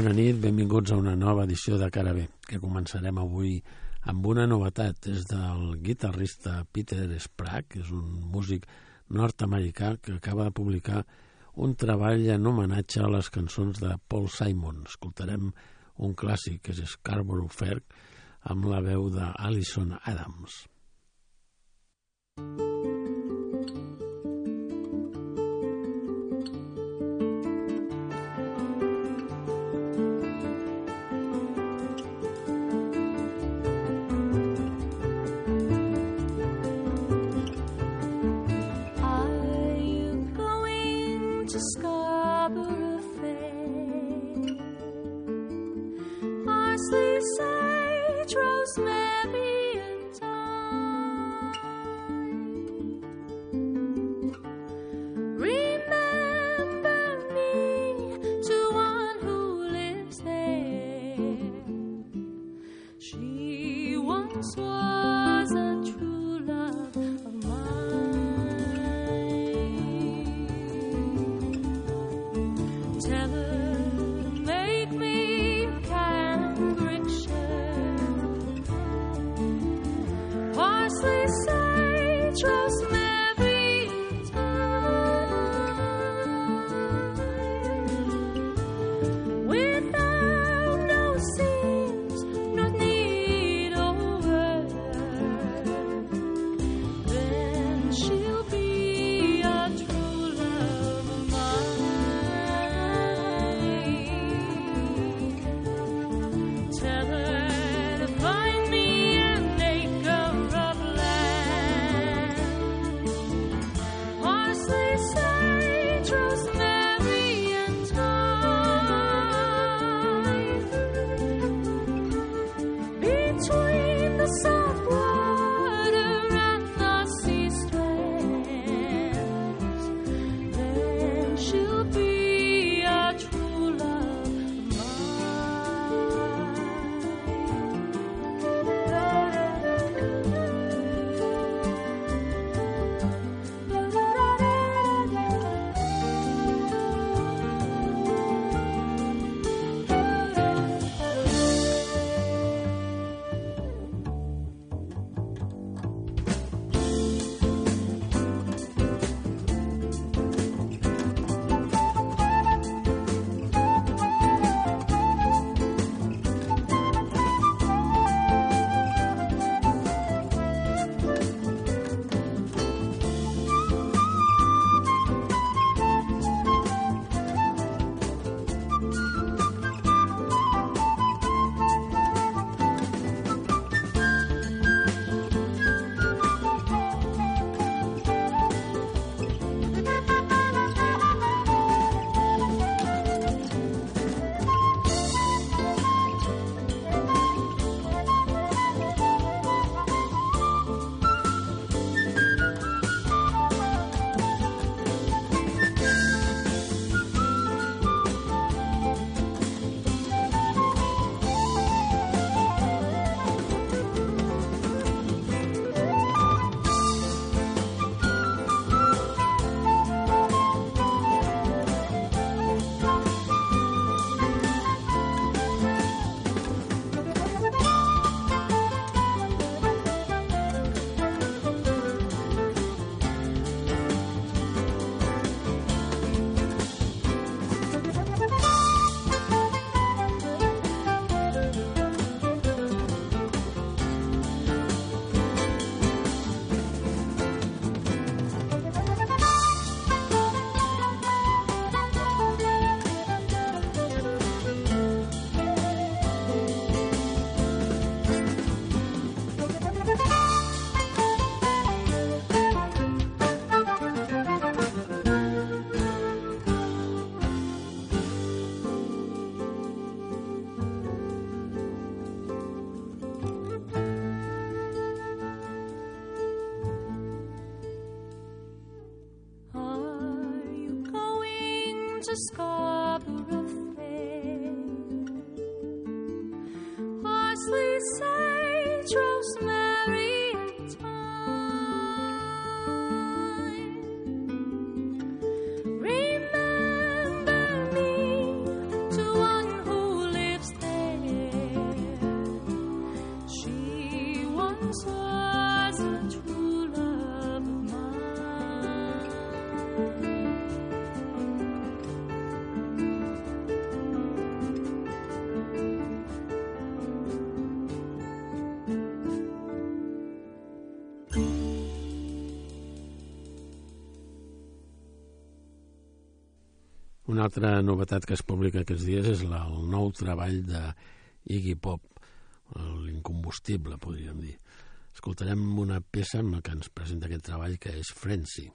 Bona nit, benvinguts a una nova edició de Cara B, que començarem avui amb una novetat. És del guitarrista Peter Sprague, que és un músic nord-americà que acaba de publicar un treball en homenatge a les cançons de Paul Simon. Escoltarem un clàssic, que és Scarborough Fair, amb la veu d'Alison Adams. Thank you. rosemary. trust. Una altra novetat que es publica aquests dies és la, el nou treball de Iggy Pop, l'incombustible, podríem dir. Escoltarem una peça amb la que ens presenta aquest treball, que és Frenzy.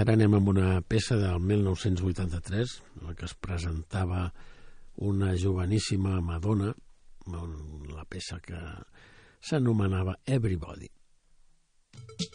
Ara anem amb una peça del 1983, en la que es presentava una joveníssima Madonna, la peça que s'anomenava Everybody. Doncs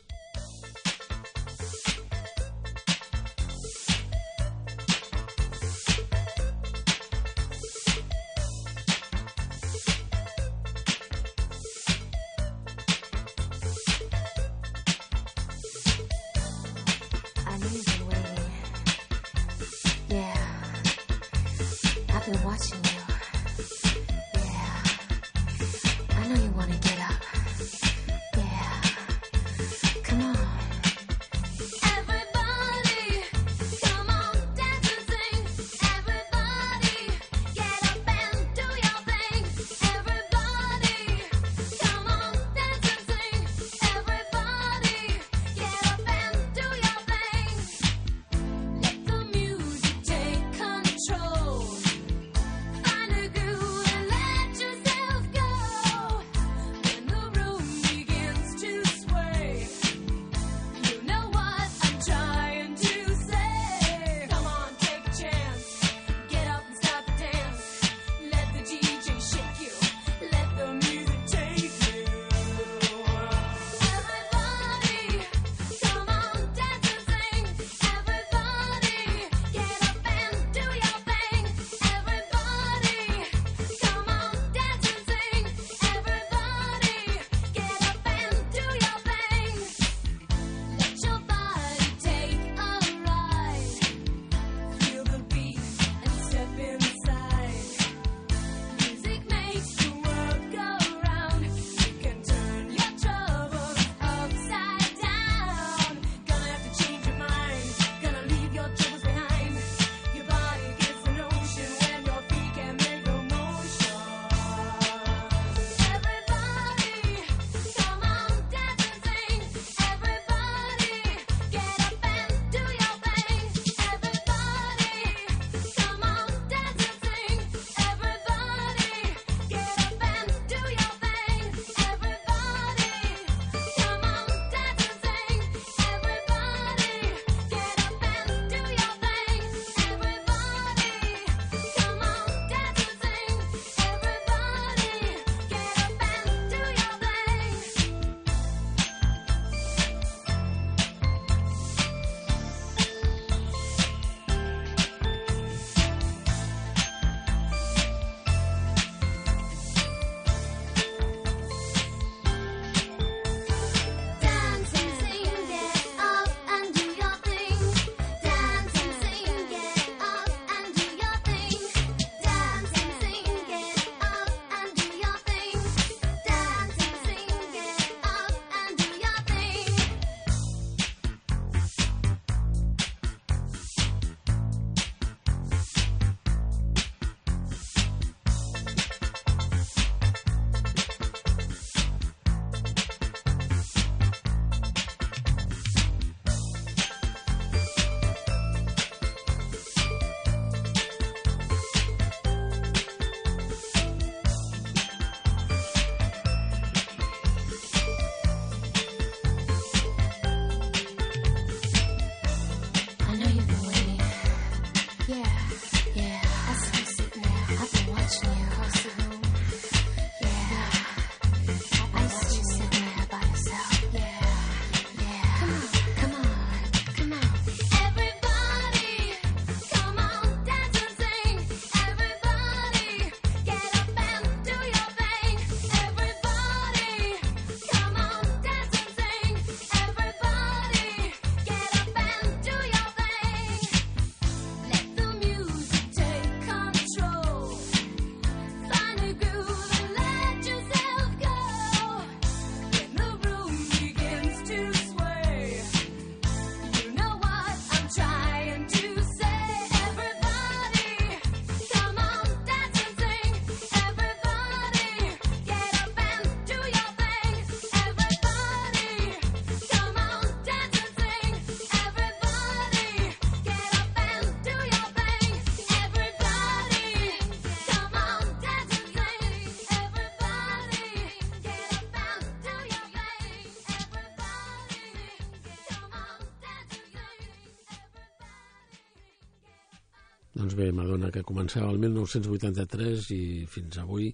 que començava el 1983 i fins avui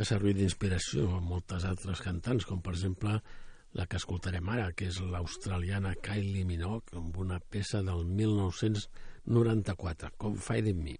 ha servit d'inspiració a moltes altres cantants, com per exemple la que escoltarem ara, que és l'australiana Kylie Minogue, amb una peça del 1994, Confide in Me.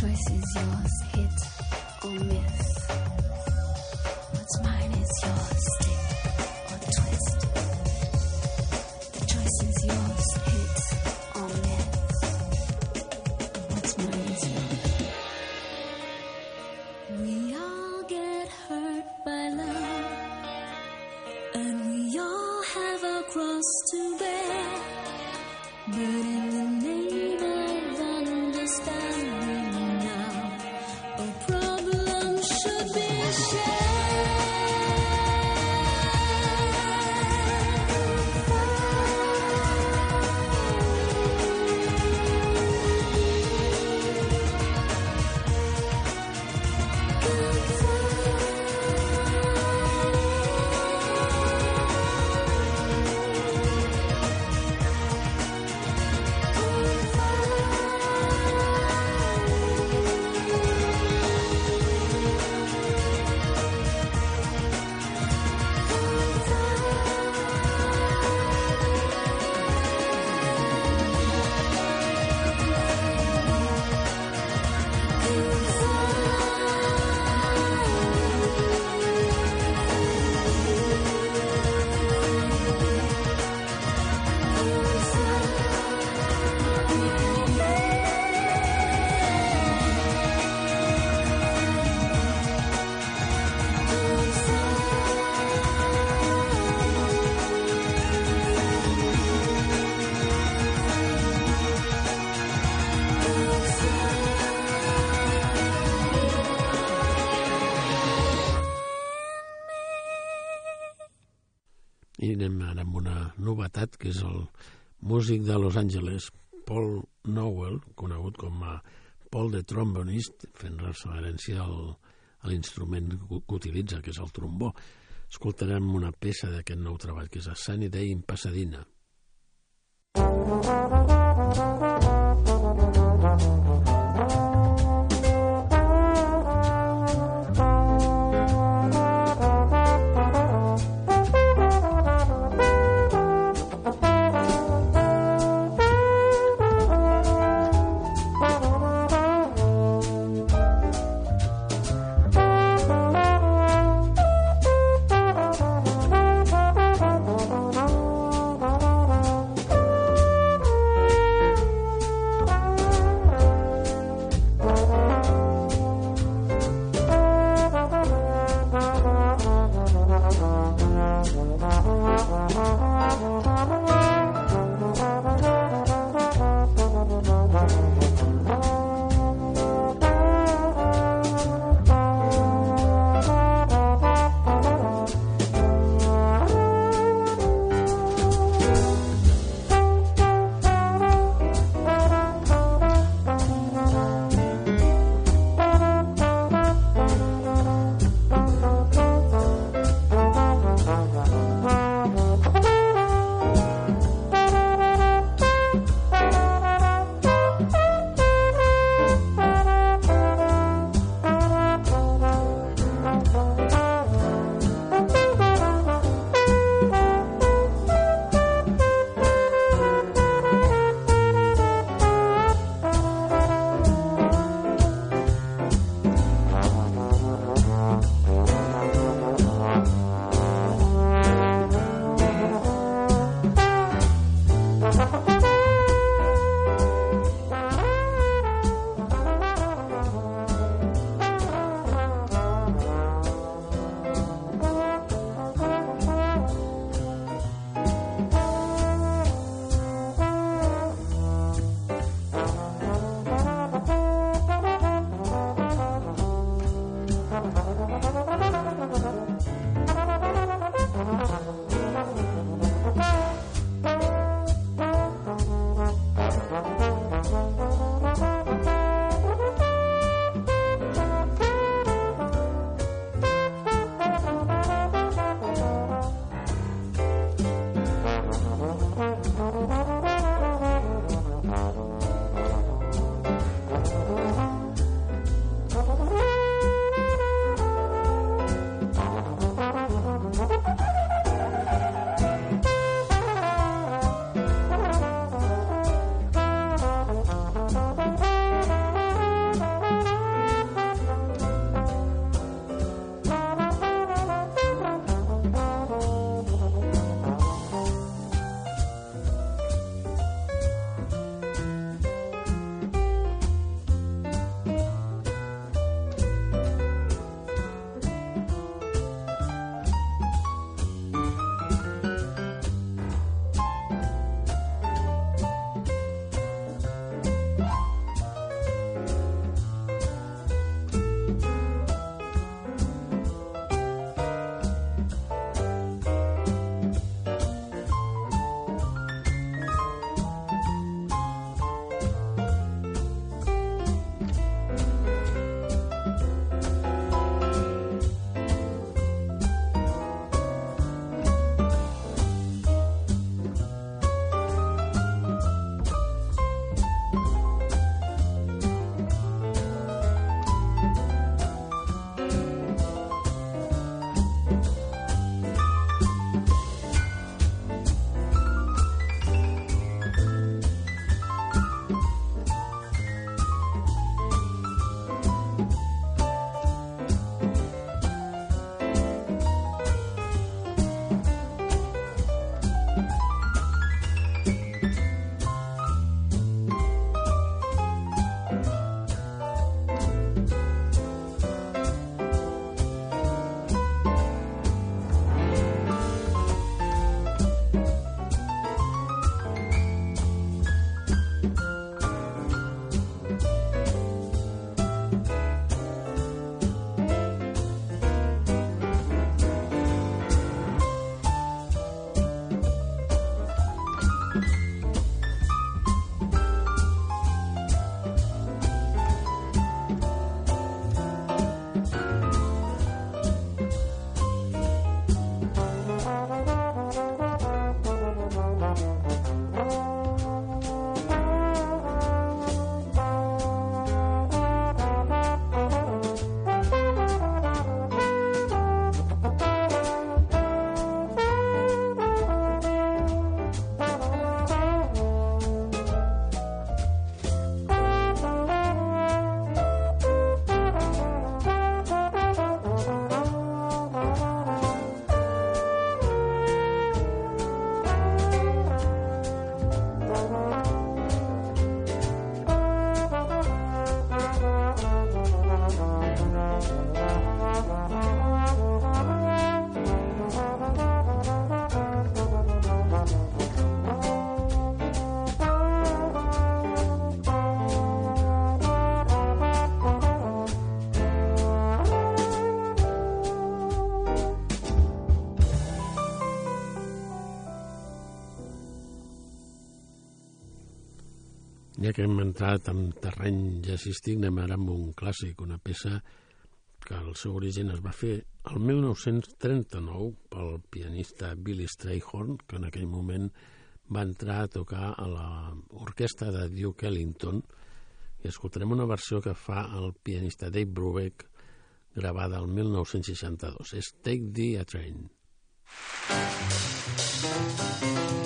choice is yours, hit or miss. Novetat, que és el músic de Los Angeles, Paul Nowell, conegut com a Paul the Trombonist, fent referència al, a l'instrument que utilitza, que és el trombó. Escoltarem una peça d'aquest nou treball, que és a Sunny Day in Pasadena. Ja que hem entrat en terreny jazzístic, anem ara amb un clàssic, una peça que el seu origen es va fer el 1939 pel pianista Billy Strayhorn, que en aquell moment va entrar a tocar a l'orquestra de Duke Ellington, i escoltarem una versió que fa el pianista Dave Brubeck, gravada el 1962. És Take the a Train. Thank you.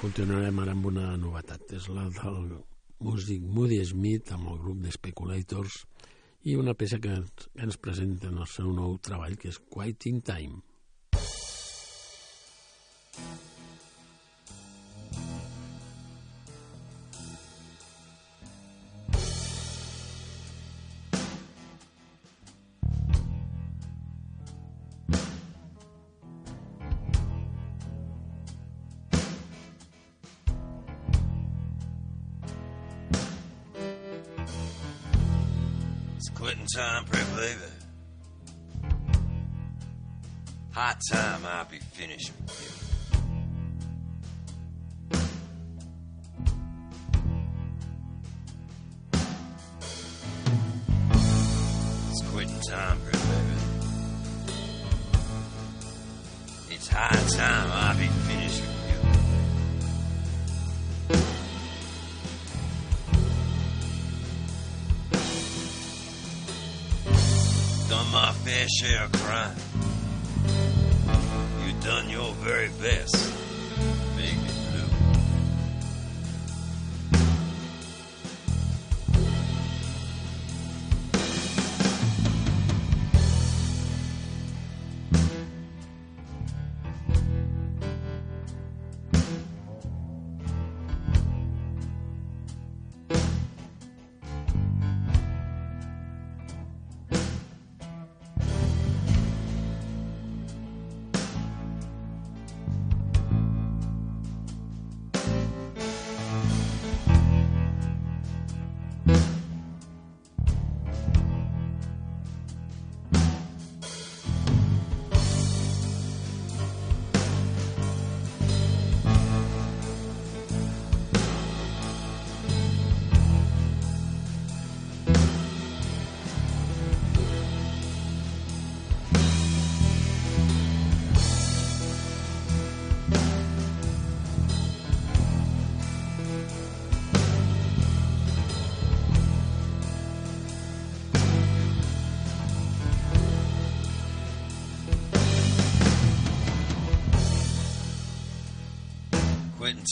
Continuarem ara amb una novetat. És la del músic Moody Smith amb el grup de Speculators i una peça que ens presenta en el seu nou treball, que és Quite in quitting time, prep leaver. High time I be finishing with you.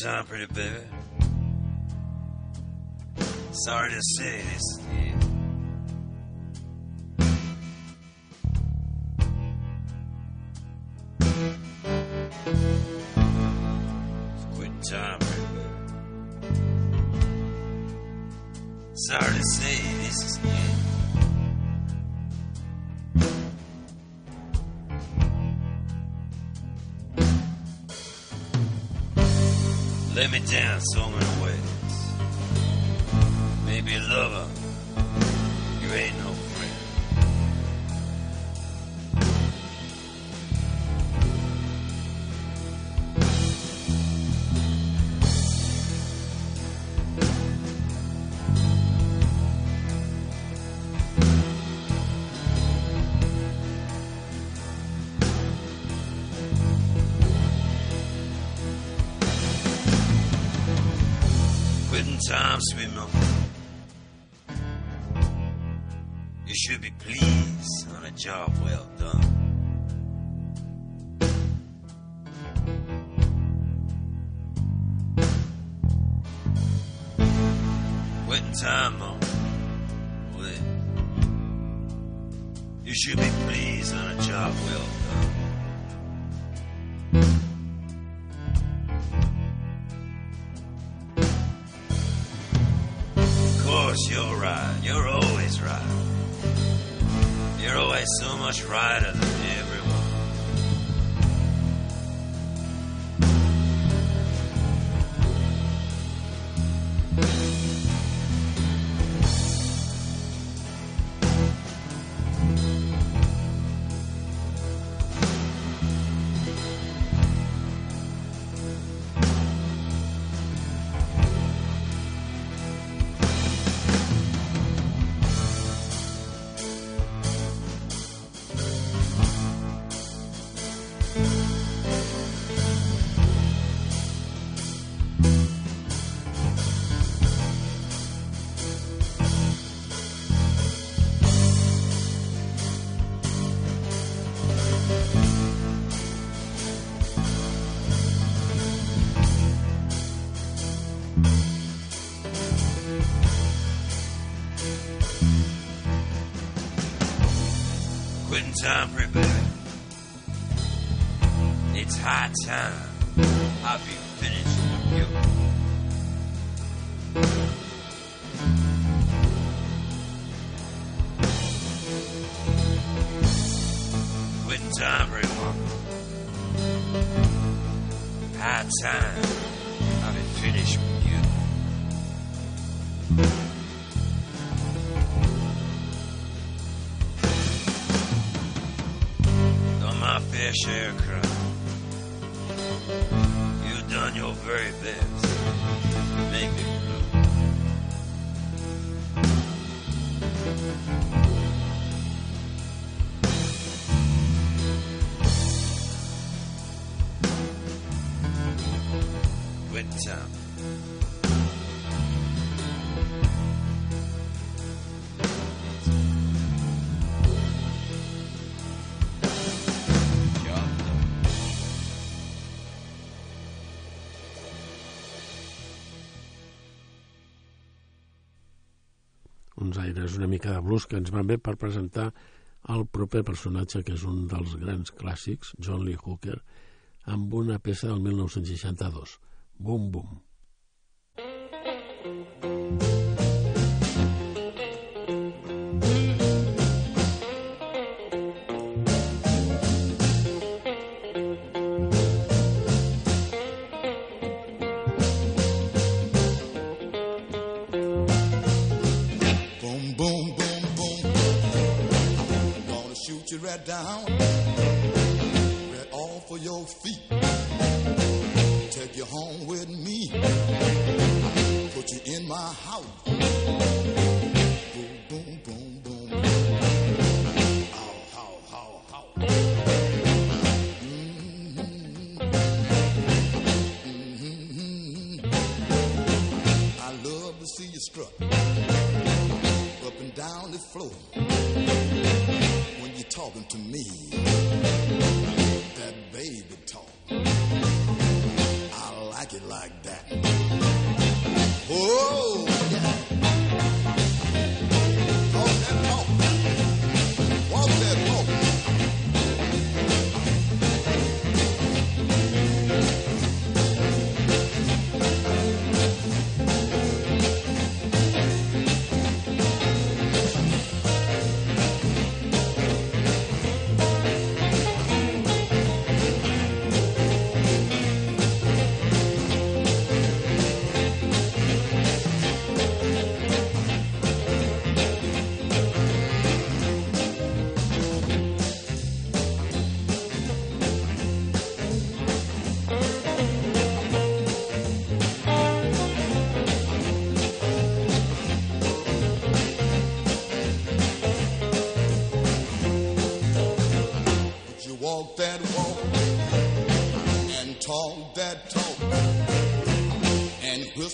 Time, pretty baby. Sorry to say this. Gotcha. és una mica de blues que ens van bé per presentar el proper personatge, que és un dels grans clàssics, John Lee Hooker, amb una peça del 1962, Boom Boom.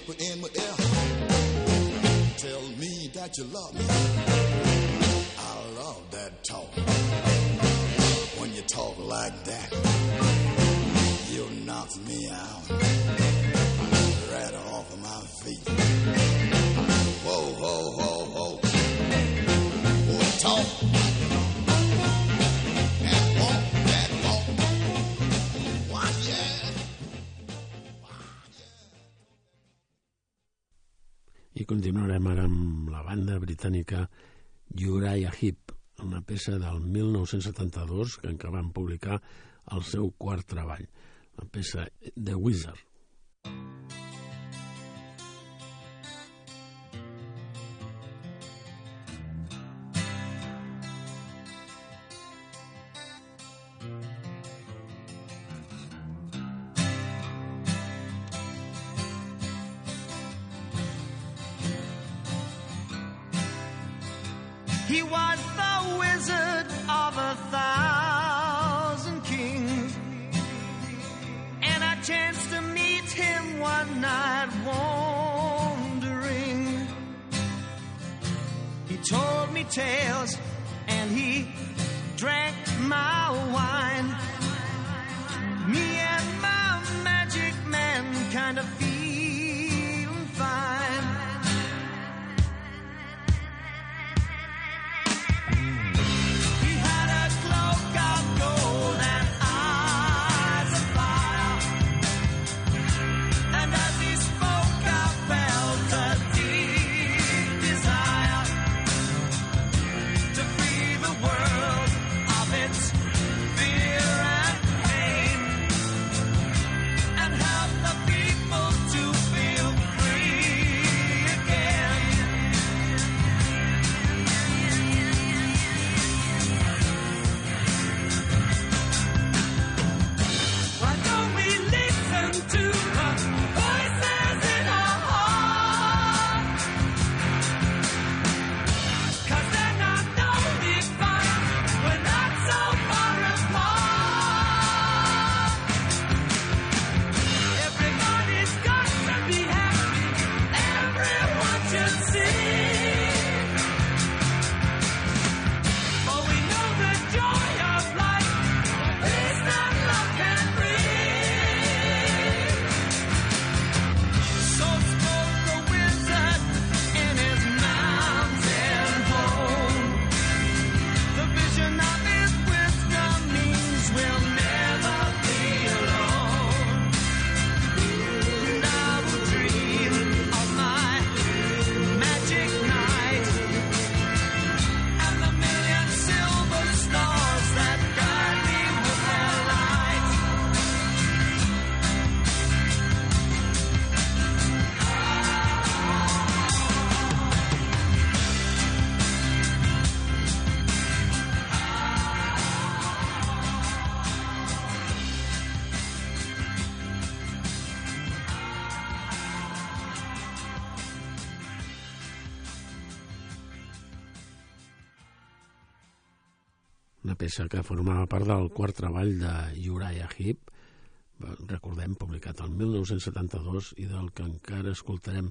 whisper in my ear. Tell me that you love me. britànica Uriah Heep, una peça del 1972 en què van publicar el seu quart treball, la peça The Wizard. night wandering. He told me tales and he drank my wine. Peça que formava part del quart treball de Uriah Heep, recordem, publicat el 1972 i del que encara escoltarem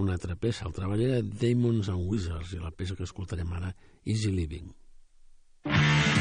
una altra peça. El treball era Demons and Wizards i la peça que escoltarem ara, Easy Living. This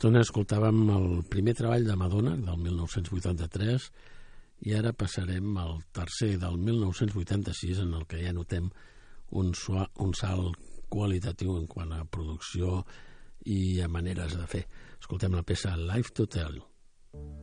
estona escoltàvem el primer treball de Madonna, del 1983, i ara passarem al tercer, del 1986, en el que ja notem un, sua, un salt qualitatiu en quant a producció i a maneres de fer. Escoltem la peça Life to Tell. Easy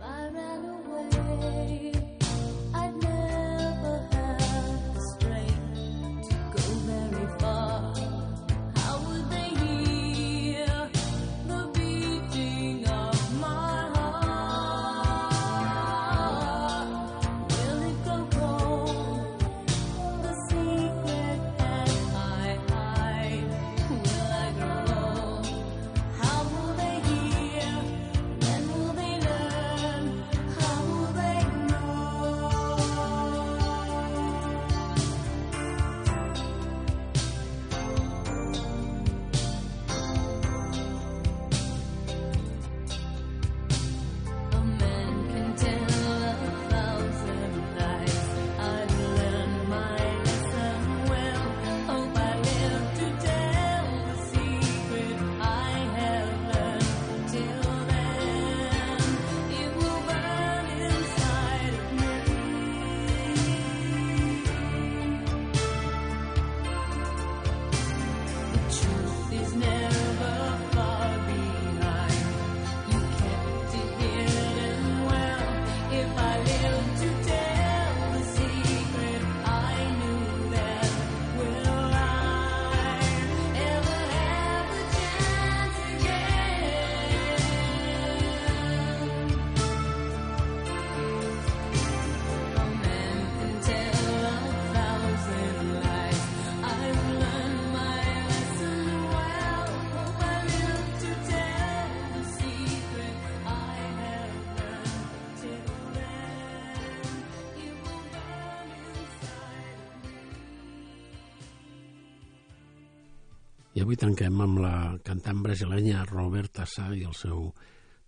I ran away. I avui tanquem amb la cantant brasileña Roberta Sá i el seu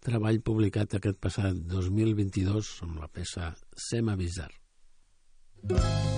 treball publicat aquest passat 2022 amb la peça Sem Avisar. Mm.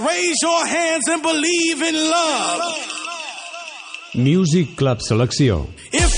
Raise your hands and believe in love. Music Club Selecció. If